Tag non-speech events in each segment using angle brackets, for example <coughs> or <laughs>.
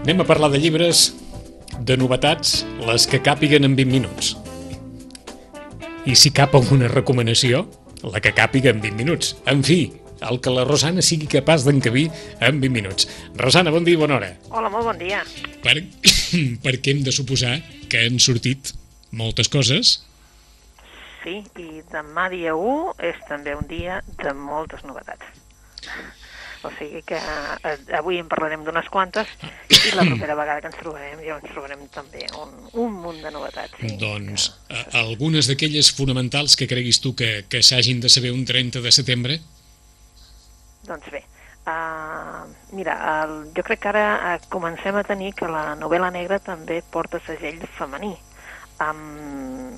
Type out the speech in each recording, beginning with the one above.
Anem a parlar de llibres, de novetats, les que càpiguen en 20 minuts. I si cap alguna recomanació, la que càpiga en 20 minuts. En fi, el que la Rosana sigui capaç d'encabir en 20 minuts. Rosana, bon dia i bona hora. Hola, molt bon dia. <coughs> Per... Perquè hem de suposar que han sortit moltes coses. Sí, i demà dia 1 és també un dia de moltes novetats. O sigui que eh, avui en parlarem d'unes quantes i la propera vegada que ens trobarem ja ens trobarem també un, un munt de novetats. Sí, doncs que... algunes d'aquelles fonamentals que creguis tu que, que s'hagin de saber un 30 de setembre? Doncs bé, uh, mira, el, jo crec que ara uh, comencem a tenir que la novel·la negra també porta segell femení. Um,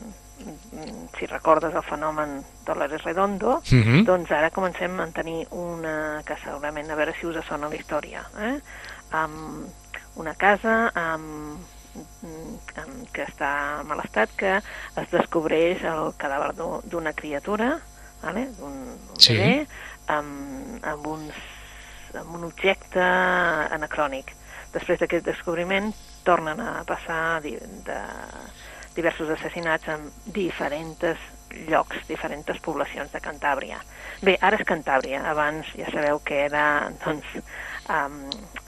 si recordes el fenomen Dolores Redondo, uh Mhm. -huh. doncs ara comencem a tenir una, que segurament a veure si us sona la història, eh? Um, una casa amb, amb, que està en mal estat, que es descobreix el cadàver d'una criatura, vale? d'un Sí. bebè, amb, amb, uns, amb un objecte anacrònic. Després d'aquest descobriment tornen a passar di, de diversos assassinats en diferents llocs, diferents poblacions de Cantàbria. Bé, ara és Cantàbria, abans ja sabeu que era, doncs, um,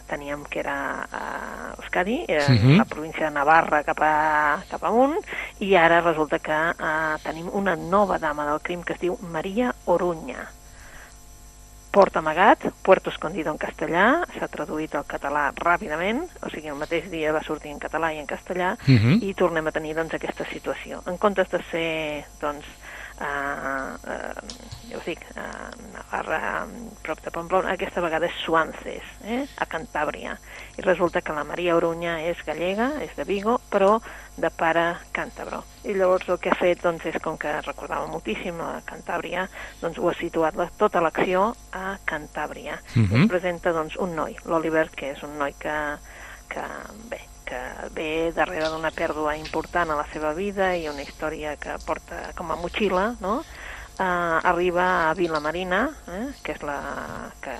teníem que era uh, Euskadi, eh, Mhm. la província de Navarra cap, a, cap amunt, i ara resulta que uh, tenim una nova dama del crim que es diu Maria Orunya. Port amagat, Puerto escondido en castellà, s'ha traduït al català ràpidament, o sigui, el mateix dia va sortir en català i en castellà, Uh -huh. i tornem a tenir doncs, aquesta situació. En comptes de ser, doncs, uh, uh, ja us dic, uh, Navarra, prop de Pamplona, aquesta vegada és Suances, eh, a Cantàbria. I resulta que la Maria Orunya és gallega, és de Vigo, però de pare càntabro. I llavors el que ha fet doncs, és, com que recordava moltíssim a Cantàbria, doncs ho ha situat la, tota l'acció a Cantàbria. Uh I -huh. es presenta doncs, un noi, l'Oliver, que és un noi que, que bé, que ve darrere d'una pèrdua important a la seva vida i una història que porta com a motxilla, no? Uh, arriba a Vila Marina, eh, que és la, que,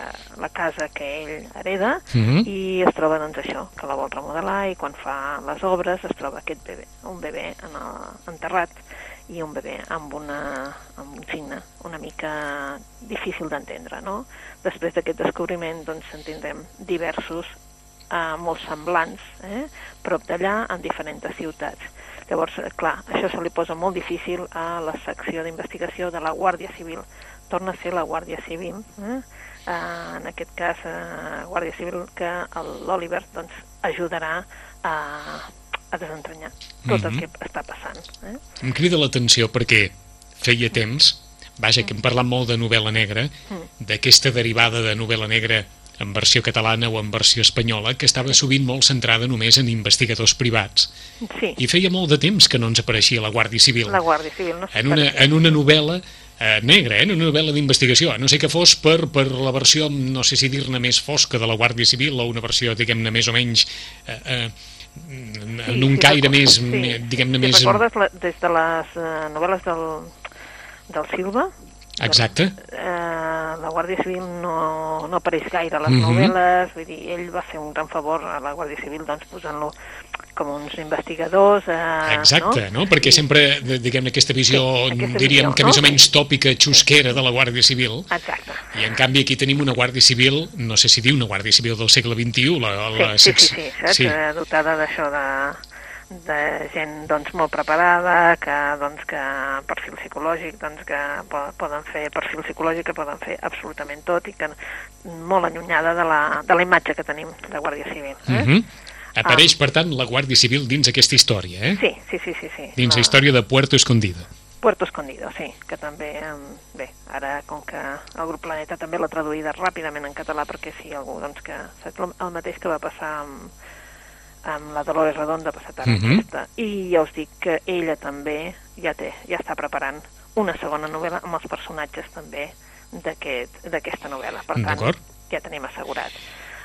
la casa que ell hereda, Uh -huh. i es troba doncs això, que la vol remodelar i quan fa les obres es troba aquest bebè, un bebè en el, enterrat i un bebè amb, una, amb un signe una mica difícil d'entendre, no? Després d'aquest descobriment doncs en tindrem diversos eh, molt semblants, eh? prop d'allà, en diferents ciutats. Llavors, eh, clar, això se li posa molt difícil a la secció d'investigació de la Guàrdia Civil. Torna a ser la Guàrdia Civil, eh? Eh, en aquest cas, eh, Guàrdia Civil, que l'Oliver doncs, ajudarà a, a desentranyar tot Mhm. el que està passant. Eh? Em crida l'atenció perquè feia temps, vaja, que hem parlat molt de novel·la negra, d'aquesta derivada de novel·la negra en versió catalana o en versió espanyola, que estava sovint molt centrada només en investigadors privats. Sí, I feia molt de temps que no ens apareixia la Guàrdia Civil. la Guàrdia Civil. No sé en una, en una novel·la eh, negra, eh, en una novel·la d'investigació, no sé que fos per, per la versió, no sé si dir-ne més fosca de la Guàrdia Civil o una versió, diguem-ne, més o menys eh, eh, en Sí, un sí, caire més, sí. diguem-ne, Si més... recordes la, des de les uh, novel·les del, del Silva, Exacte. eh, la Guàrdia Civil no, no apareix gaire a les Mhm. novel·les, vull dir, ell va fer un gran favor a la Guàrdia Civil doncs, posant-lo com uns investigadors. Eh, Exacte, no? Perquè sempre, de- diguem-ne, aquesta visió, Sí, aquesta diríem visió, que no? més o menys tòpica, xusquera de la Guàrdia Civil, Exacte. i en canvi aquí tenim una Guàrdia Civil, no sé si diu una Guàrdia Civil del segle XXI, la, la Sí, sí, sí, sí, saps? sí. Eh, dotada d'això de, de gent doncs, molt preparada, que, doncs, que perfil psicològic, doncs, que po- poden fer perfil psicològic, que poden fer absolutament tot i que molt allunyada de la, de la imatge que tenim de Guàrdia Civil. Eh? Mhm. Apareix, per tant, la Guàrdia Civil dins aquesta història, eh? Sí, sí, sí, sí. sí. Dins la La- història de Puerto Escondido. Puerto Escondido, sí, que també, bé, ara com que el grup Planeta també l'ha traduïda ràpidament en català perquè si algú, doncs que saps el mateix que va passar amb, amb la Dolores Redonda passat ara Mhm. amb aquesta. I ja us dic que ella també ja té, ja està preparant una segona novel·la amb els personatges també d'aquest- d'aquesta novel·la. Per tant, ja tenim assegurat.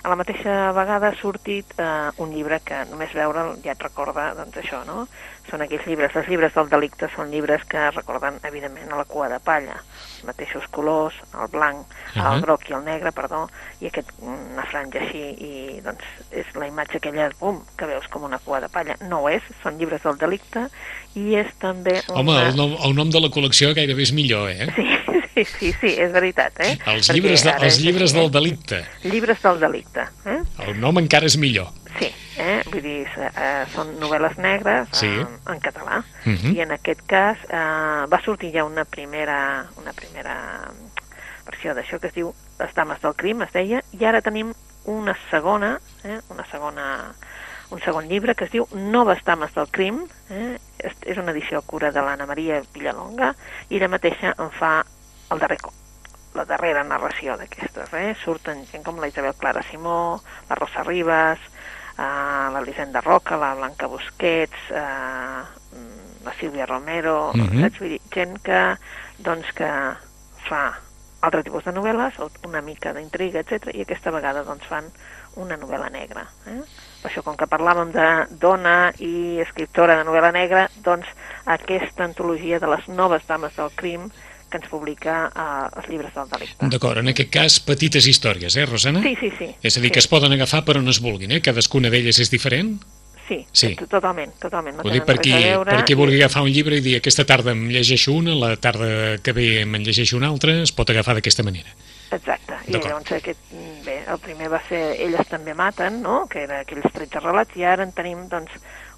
A la mateixa vegada ha sortit eh, un llibre que només veure'l ja et recorda doncs, això, no? Són aquells llibres, els llibres del delicte són llibres que recorden, evidentment, a la cua de palla, els mateixos colors, el blanc, uh -huh. el groc i el negre, perdó, i aquest, una franja així, i doncs és la imatge aquella, bum, que veus com una cua de palla. No ho és, són llibres del delicte, i és també... Una... Home, el nom, el nom de la col·lecció gairebé és millor, eh? Sí, sí, sí, sí és veritat, eh? Els llibres, de, els llibres del delicte. Llibres del delicte, eh? El nom encara és millor. Sí, eh? vull dir, eh, són novel·les negres sí. eh, en català, Uh -huh. i en aquest cas eh, va sortir ja una primera, una primera versió d'això que es diu Les dames del crim, es deia, i ara tenim una segona, eh? una segona un segon llibre que es diu Noves dames del crim, eh? és, és una edició a cura de l'Anna Maria Villalonga, i ella mateixa en fa el darrer la darrera narració d'aquestes. Eh? Surten gent com la Isabel Clara Simó, la Rosa Ribas, eh, l'Elisenda Roca, la Blanca Busquets, eh, la Sílvia Romero, mm -hmm. saps? Vull dir, gent que, doncs, que fa altre tipus de novel·les, una mica d'intriga, etc i aquesta vegada doncs, fan una novel·la negra. Eh? Per això, com que parlàvem de dona i escriptora de novel·la negra, doncs aquesta antologia de les noves dames del crim que ens publica eh, els llibres del delicte. D'acord, en aquest cas, petites històries, eh, Rosana? Sí, sí, sí. És a dir, sí. que es poden agafar per on es vulguin, eh? Cadascuna d'elles és diferent? Sí, Sí. to- totalment, totalment. No Ho dic per qui, veure per qui i- vulgui agafar un llibre i dir aquesta tarda em llegeixo una, la tarda que ve me'n llegeixo una altra, es pot agafar d'aquesta manera. Exacte, i llavors aquest, bé, el primer va ser Elles també maten, no?, que era aquells 13 relats, i ara en tenim, doncs,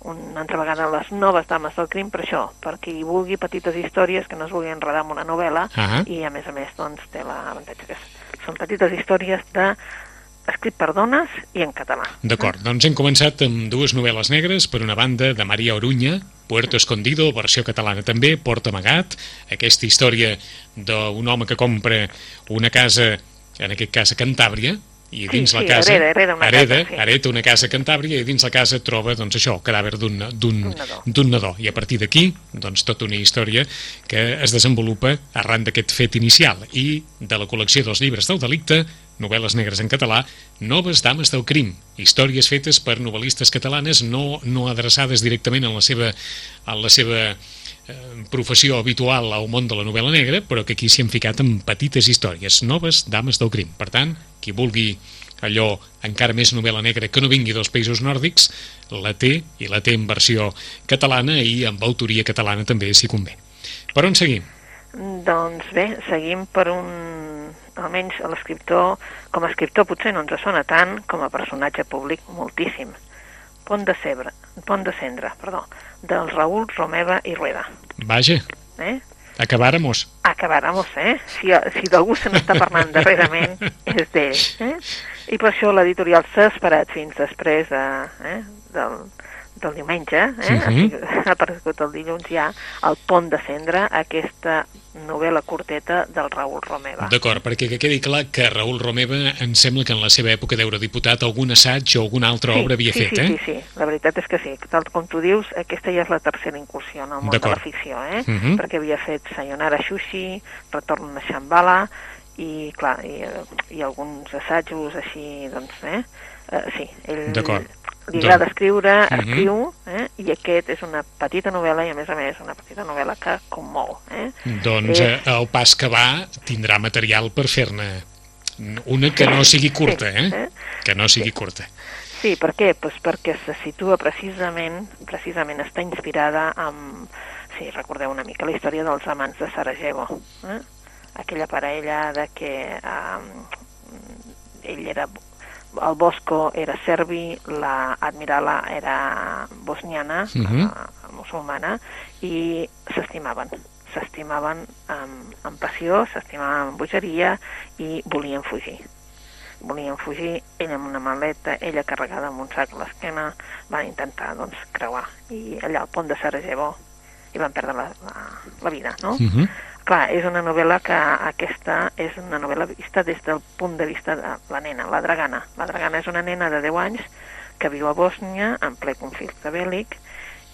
una altra vegada les noves dames del crim per això, per qui vulgui petites històries que no es vulgui enredar en una novel·la, Ah. i a més a més, doncs, té l'avantatge que són petites històries de escrit per dones i en català. D'acord, doncs hem començat amb dues novel·les negres, per una banda de Maria Orunya, Puerto Escondido, versió catalana també, Port Amagat, aquesta història d'un home que compra una casa, en aquest cas a Cantàbria, i Sí, dins la sí, casa... hereda, hereda una hereda, casa, sí. hereda una casa a Cantàbria i dins la casa troba, doncs això, el cadàver d'un d'un Un nadó. nadó. I a partir d'aquí, doncs tota una història que es desenvolupa arran d'aquest fet inicial i de la col·lecció dels llibres del delicte, novel·les negres en català, Noves dames del crim, històries fetes per novel·listes catalanes no, no adreçades directament a la seva, a la seva professió habitual al món de la novel·la negra, però que aquí s'hi han ficat amb petites històries, noves dames del crim. Per tant, qui vulgui allò encara més novel·la negra que no vingui dels països nòrdics, la té, i la té en versió catalana i amb autoria catalana també, si convé. Per on seguim? Doncs bé, seguim per un... almenys l'escriptor, com a escriptor potser no ens sona tant, com a personatge públic moltíssim. Pont de Cebre, Pont de Cendra, perdó, del Raül Romeva i Rueda. Vaja, Eh? acabáramos. Acabáramos, eh? Si, si d'algú se n'està parlant darrerament, <laughs> és d'ell. Eh? I per això l'editorial s'ha esperat fins després de, eh? del, del diumenge, eh? Ha, sigut, ha aparegut el dilluns ja, el Pont de Cendra, aquesta novel·la curteta del Raül Romeva. D'acord, perquè que quedi clar que Raül Romeva em sembla que en la seva època d'eurodiputat algun assaig o alguna altra obra havia sí, fet, sí, eh? Sí, sí, la veritat és que sí. Tal com tu dius, aquesta ja és la tercera incursió en el món de la ficció, eh? Mhm. Perquè havia fet Sayonara Shushi, Retorn a Shambhala, i, clar, i, eh, i alguns assajos així, doncs, eh? Uh, sí, ell D'acord. Li agrada Doncs- escriure, Mhm. escriu, eh? i aquest és una petita novel·la, i a més a més una petita novel·la que commou, eh? Doncs És- eh, el pas que va tindrà material per fer-ne una que no sigui curta, Sí, eh? eh? Que no sigui curta. Sí, per què? Pues perquè se situa precisament, precisament està inspirada en, sí, recordeu una mica la història dels amants de Sarajevo, eh? aquella parella de que um, ell era, el Bosco era serbi, la Admirala era bosniana, Mhm. uh, musulmana, i s'estimaven, s'estimaven amb, amb passió, s'estimaven amb bogeria i volien fugir volien fugir, ell amb una maleta, ella carregada amb un sac a l'esquena, van intentar doncs, creuar. I allà al pont de Sarajevo i van perdre la, la, la vida, no? Uh -huh. Clar, és una novel·la que aquesta és una novel·la vista des del punt de vista de la nena, la Dragana. La Dragana és una nena de 10 anys que viu a Bòsnia en ple conflicte bèl·lic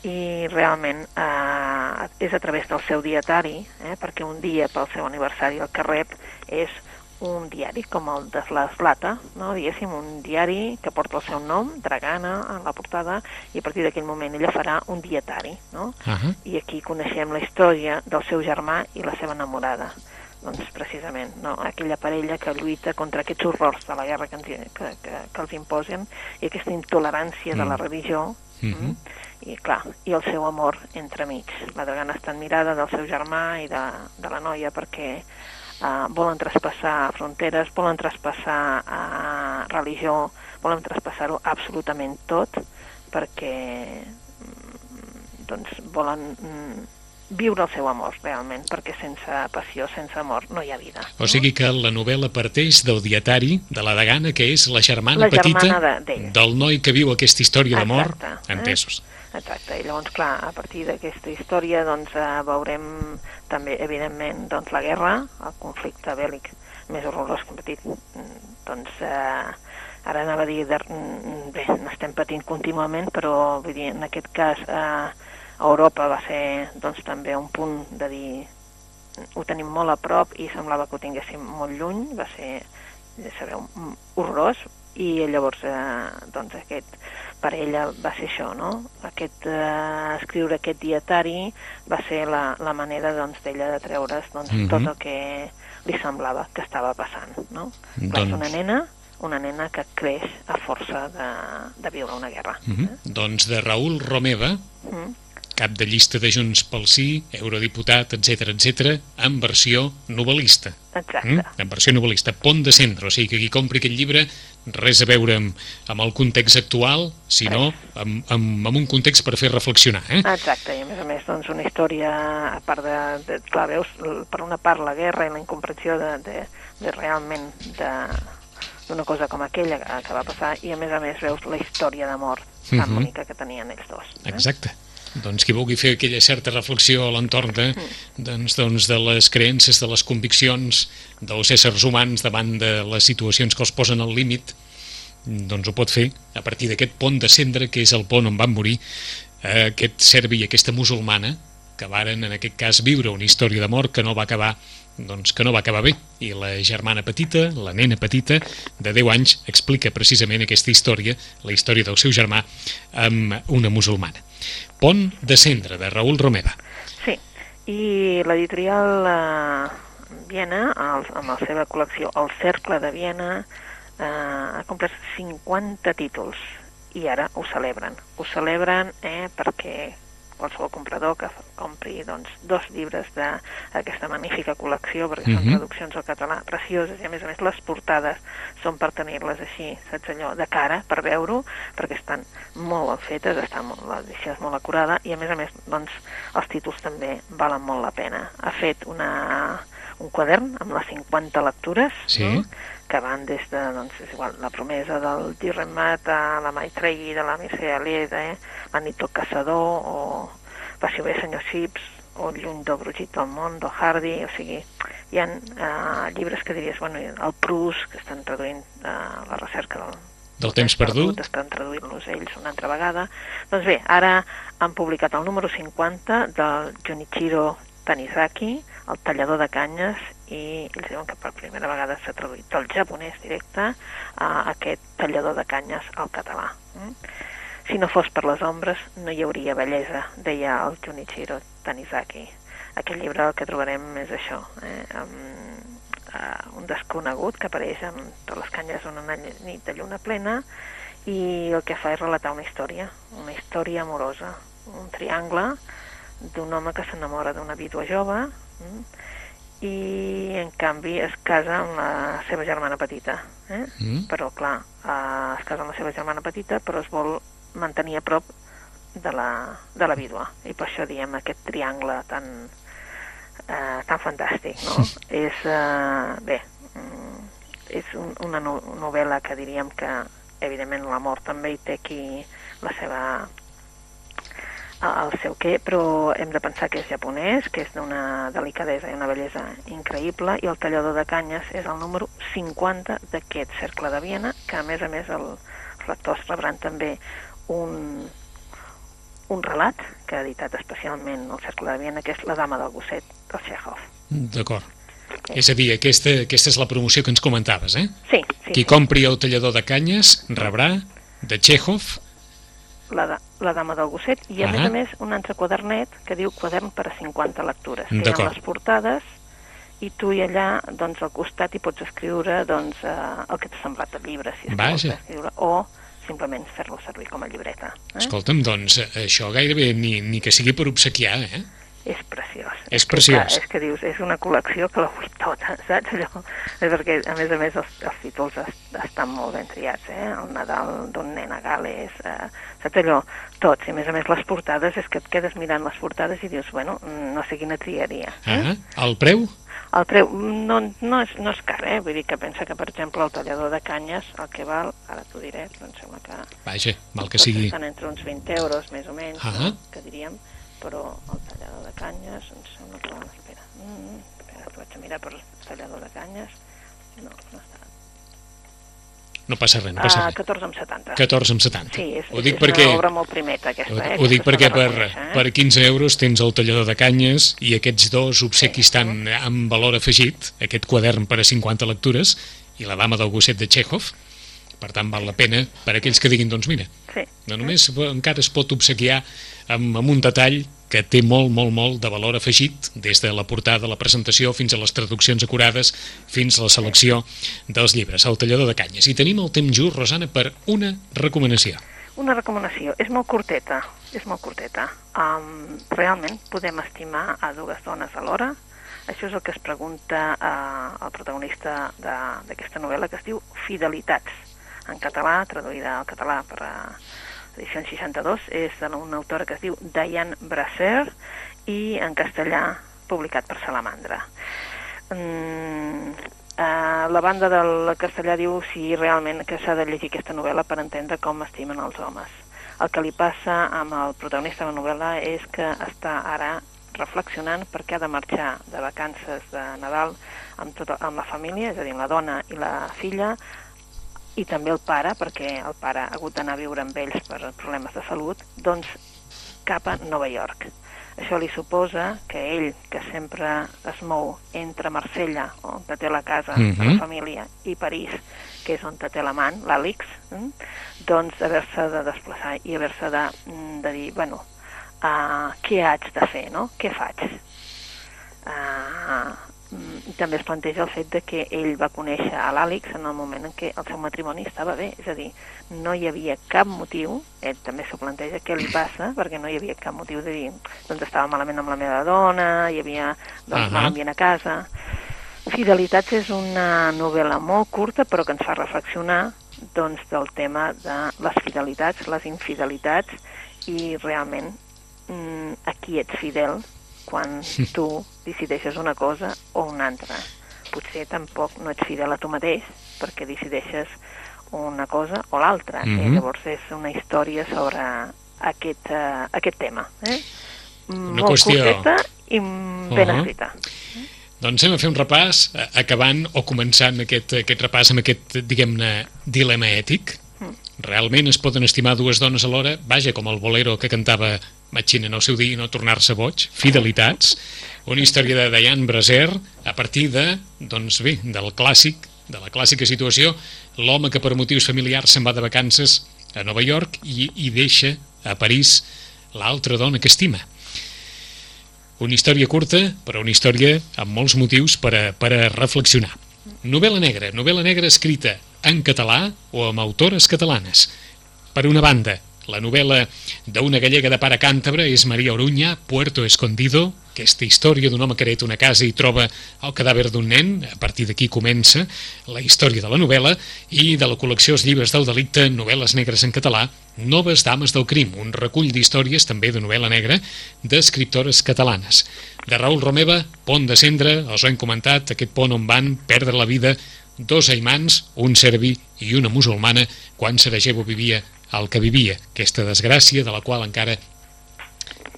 i realment eh, és a través del seu dietari, eh, perquè un dia pel seu aniversari el que rep és un diari com el de l'Eslata, no? diguéssim, un diari que porta el seu nom, Dragana, en la portada, i a partir d'aquell moment ella farà un dietari, no? Uh -huh. I aquí coneixem la història del seu germà i la seva enamorada. Doncs precisament, no? aquella parella que lluita contra aquests horrors de la guerra que, que, que, que els imposen i aquesta intolerància mm. de la religió, Mm -hmm. i clar, i el seu amor entremig. La Dragana està admirada del seu germà i de, de la noia perquè uh, volen traspassar fronteres, volen traspassar uh, religió, volen traspassar-ho absolutament tot perquè doncs, volen mm, viure el seu amor, realment, perquè sense passió, sense amor, no hi ha vida. O sigui que la novel·la parteix del dietari de la Dagana, que és la germana La petita germana de- del noi que viu aquesta història d'amor, eh? entesos. Exacte, i llavors, clar, a partir d'aquesta història doncs, eh, veurem també, evidentment, doncs, la guerra, el conflicte bèl·lic més horrorós que hem patit. Doncs, eh, ara anava a dir, de, bé, n'estem patint contínuament, però vull dir, en aquest cas eh, Europa va ser doncs, també un punt de dir ho tenim molt a prop i semblava que ho tinguéssim molt lluny, va ser, ja sabeu, mm, horrorós, i llavors, eh, doncs, aquest, per ella va ser això, no? Aquest, eh, escriure aquest dietari va ser la, la manera, doncs, d'ella de treure's, doncs, Mhm. tot el que li semblava que estava passant, no? Clar, és Doncs- una nena, una nena que creix a força de, de viure una guerra. Mm -hmm. Doncs de Raül Romeva, Mm. Cap de llista de Junts pel Sí, eurodiputat, etc etc, en versió novel·lista. Exacte. Mm? En versió novel·lista. Pont de cendre, o sigui que qui compri aquest llibre res a veure amb, amb el context actual, sinó amb, amb, amb un context per fer reflexionar. Eh? Exacte, i a més a més, doncs, una història, a part de, de clar, veus, per una part la guerra i la incomprensió de, de, de realment de d'una cosa com aquella que, va passar, i a més a més veus la història d'amor tan Mhm. bonica que tenien ells dos. Eh? Exacte. Doncs qui vulgui fer aquella certa reflexió a l'entorn de, doncs, doncs, de les creences, de les conviccions dels éssers humans davant de les situacions que els posen al límit, doncs ho pot fer a partir d'aquest pont de cendre, que és el pont on van morir eh, aquest serbi i aquesta musulmana, que varen, en aquest cas, viure una història d'amor que no va acabar doncs que no va acabar bé. I la germana petita, la nena petita de 10 anys explica precisament aquesta història, la història del seu germà amb una musulmana. Pont de cendre, de Raül Romeva. Sí, i l'editorial eh, Viena, el, amb la seva col·lecció El Cercle de Viena, eh, ha complert 50 títols. I ara ho celebren. Ho celebren eh, perquè qualsevol comprador que compri doncs, dos llibres d'aquesta magnífica col·lecció, perquè són Mhm. traduccions al català precioses, i a més a més les portades són per tenir-les així, saps allò, de cara, per veure-ho, perquè estan molt ben fetes, està molt, l'edició és molt acurada, i a més a més, doncs, els títols també valen molt la pena. Ha fet una, un quadern amb les 50 lectures, Sí. no? Que van des de, doncs, és igual, la promesa del Dirremat a la Maitreyi de la Mircea Eliade, eh? la nit del caçador, o Passió bé, senyor Chips, o Lluny del brugit del món, del Hardy, o sigui, hi ha eh, llibres que diries, bueno, el Proust, que estan traduint eh, la recerca del, del temps perdut estan traduint-los ells una altra vegada. Doncs bé, ara han publicat el número 50 del Junichiro Tanizaki, el tallador de canyes, i ells diuen que per primera vegada s'ha traduït del japonès directe a aquest tallador de canyes al català. Mm? Si no fos per les ombres, no hi hauria bellesa, deia el Junichiro Tanizaki. Aquest llibre el que trobarem és això, eh? amb, uh, un desconegut que apareix amb totes les canyes d'una nit de lluna plena i el que fa és relatar una història, una història amorosa, un triangle d'un home que s'enamora d'una vídua jove mm, i en canvi es casa amb la seva germana petita. Eh? mm? Però clar, eh, es casa amb la seva germana petita però es vol mantenir a prop de la, de la vídua i per això diem aquest triangle tan, eh, tan fantàstic, no? <laughs> és, eh, bé, mm, és un, una no, novel·la que diríem que evidentment l'amor també hi té aquí la seva el seu què, però hem de pensar que és japonès, que és d'una delicadesa i una bellesa increïble, i el tallador de canyes és el número 50 d'aquest cercle de Viena, que a més a més el, els lectors rebran també un, un relat que ha editat especialment el cercle de Viena, que és La dama del gosset, del Chekhov. D'acord. És a dir, aquesta, aquesta és la promoció que ens comentaves, eh? Sí, sí. Qui sí. compri el tallador de canyes rebrà de Chekhov La, la dama del gosset i a Ah. més a més un altre quadernet que diu quadern per a 50 lectures que hi ha les portades i tu i allà doncs al costat hi pots escriure doncs eh, el que t'ha semblat el llibre si és Vaja. escriure, o simplement fer-lo servir com a llibreta eh? Escolta'm, doncs eh, això gairebé ni, ni que sigui per obsequiar, eh? És preciós És preciós. clar, és que dius, és una col·lecció que la vull tota, <laughs> saps allò? És perquè a més a més els, els títols es, estan molt ben triats eh? el Nadal d'un nen a Gales eh? saps allò? Tots, i a més a més les portades és que et quedes mirant les portades i dius, bueno, no sé quina triaria eh? Ah, el preu? El preu no, no, és, no és car, eh? Vull dir que pensa que, per exemple, el tallador de canyes, el que val, ara t'ho diré, però em sembla que... Vaja, mal que sigui. Estan entre uns 20 euros, més o menys, Ah. no? que diríem, però el tallador de canyes, em sembla que... Espera, mm, espera, t'ho vaig a mirar per el tallador de canyes. No, no està. No passa res, no passa Ah, res. 14,70. 14 amb 70. Sí, és, ho dic és perquè, una obra molt primeta, aquesta, ho, eh? ho dic perquè per, eh? per 15 euros tens el tallador de canyes i aquests dos obsequis tan amb valor afegit, aquest quadern per a 50 lectures i la dama del gosset de Chekhov, per tant val la pena per aquells que diguin, doncs mira, Sí. no només encara es pot obsequiar amb, amb un detall que té molt, molt, molt de valor afegit, des de la portada, la presentació, fins a les traduccions acurades, fins a la selecció dels llibres, el tallador de canyes. I tenim el temps just, Rosana, per una recomanació. Una recomanació, és molt curteta, és molt curteta. Um, realment podem estimar a dues dones alhora? Això és el que es pregunta uh, el protagonista de- d'aquesta novel·la, que es diu Fidelitats. En català, traduïda al català per uh, edició 62, és d'una autora que es diu Diane Brasser i en castellà publicat per Salamandra. Mm, eh, la banda del castellà diu si realment que s'ha de llegir aquesta novel·la per entendre com estimen els homes. El que li passa amb el protagonista de la novel·la és que està ara reflexionant perquè ha de marxar de vacances de Nadal amb, tota, amb la família, és a dir, la dona i la filla, i també el pare, perquè el pare ha hagut d'anar a viure amb ells per problemes de salut, doncs cap a Nova York. Això li suposa que ell, que sempre es mou entre Marsella, on té la casa de Mhm. la família, i París, que és on té l'amant, l'Àlix, eh? doncs haver-se de desplaçar i haver-se de, mm, de dir, bueno, uh, què haig de fer, no? Què faig? Uh, i també es planteja el fet de que ell va conèixer a l'Àlix en el moment en què el seu matrimoni estava bé, és a dir, no hi havia cap motiu, ell també s'ho planteja què li passa, perquè no hi havia cap motiu de dir, doncs estava malament amb la meva dona, hi havia doncs, Ahà. mal ambient a casa. Fidelitats és una novel·la molt curta, però que ens fa reflexionar doncs, del tema de les fidelitats, les infidelitats, i realment mm, a qui ets fidel quan tu decideixes una cosa o una altra. Potser tampoc no ets fidel a tu mateix perquè decideixes una cosa o l'altra. Mhm. eh? Llavors és una història sobre aquest, uh, aquest tema. Eh? Una Molt qüestió- curteta i mm, ben Uh-huh. escrita. Doncs anem a fer un repàs, acabant o començant aquest, aquest repàs amb aquest, diguem-ne, dilema ètic. Realment es poden estimar dues dones alhora, vaja, com el bolero que cantava Machina en el seu dia i no tornar-se boig, Fidelitats, una història de Diane Braser a partir de, doncs bé, del clàssic, de la clàssica situació, l'home que per motius familiars se'n va de vacances a Nova York i, i deixa a París l'altra dona que estima. Una història curta, però una història amb molts motius per a, per a reflexionar. Novel·la negra, novel·la negra escrita en català o amb autores catalanes. Per una banda, la novel·la d'una gallega de pare càntabre és Maria Oruña, Puerto Escondido, aquesta història d'un home que hereta una casa i troba el cadàver d'un nen, a partir d'aquí comença la història de la novel·la, i de la col·lecció Els llibres del delicte, novel·les negres en català, Noves dames del crim, un recull d'històries també de novel·la negra d'escriptores catalanes. De Raül Romeva, Pont de Cendra, els ho hem comentat, aquest pont on van perdre la vida dos aimans, un serbi i una musulmana, quan Sarajevo vivia el que vivia, aquesta desgràcia de la qual encara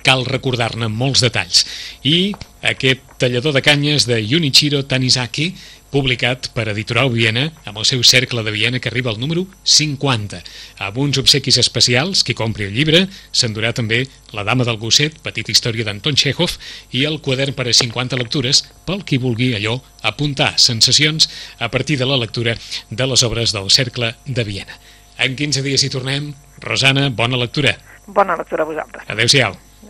cal recordar-ne molts detalls. I aquest tallador de canyes de Junichiro Tanizaki, publicat per Editorial Viena, amb el seu cercle de Viena que arriba al número 50. Amb uns obsequis especials, qui compri el llibre, s'endurà també La dama del gosset, petita història d'Anton Chekhov, i el quadern per a 50 lectures, pel qui vulgui allò apuntar sensacions a partir de la lectura de les obres del cercle de Viena. En 15 dies hi tornem. Rosana, bona lectura. Bona lectura a vosaltres. Adéu-siau.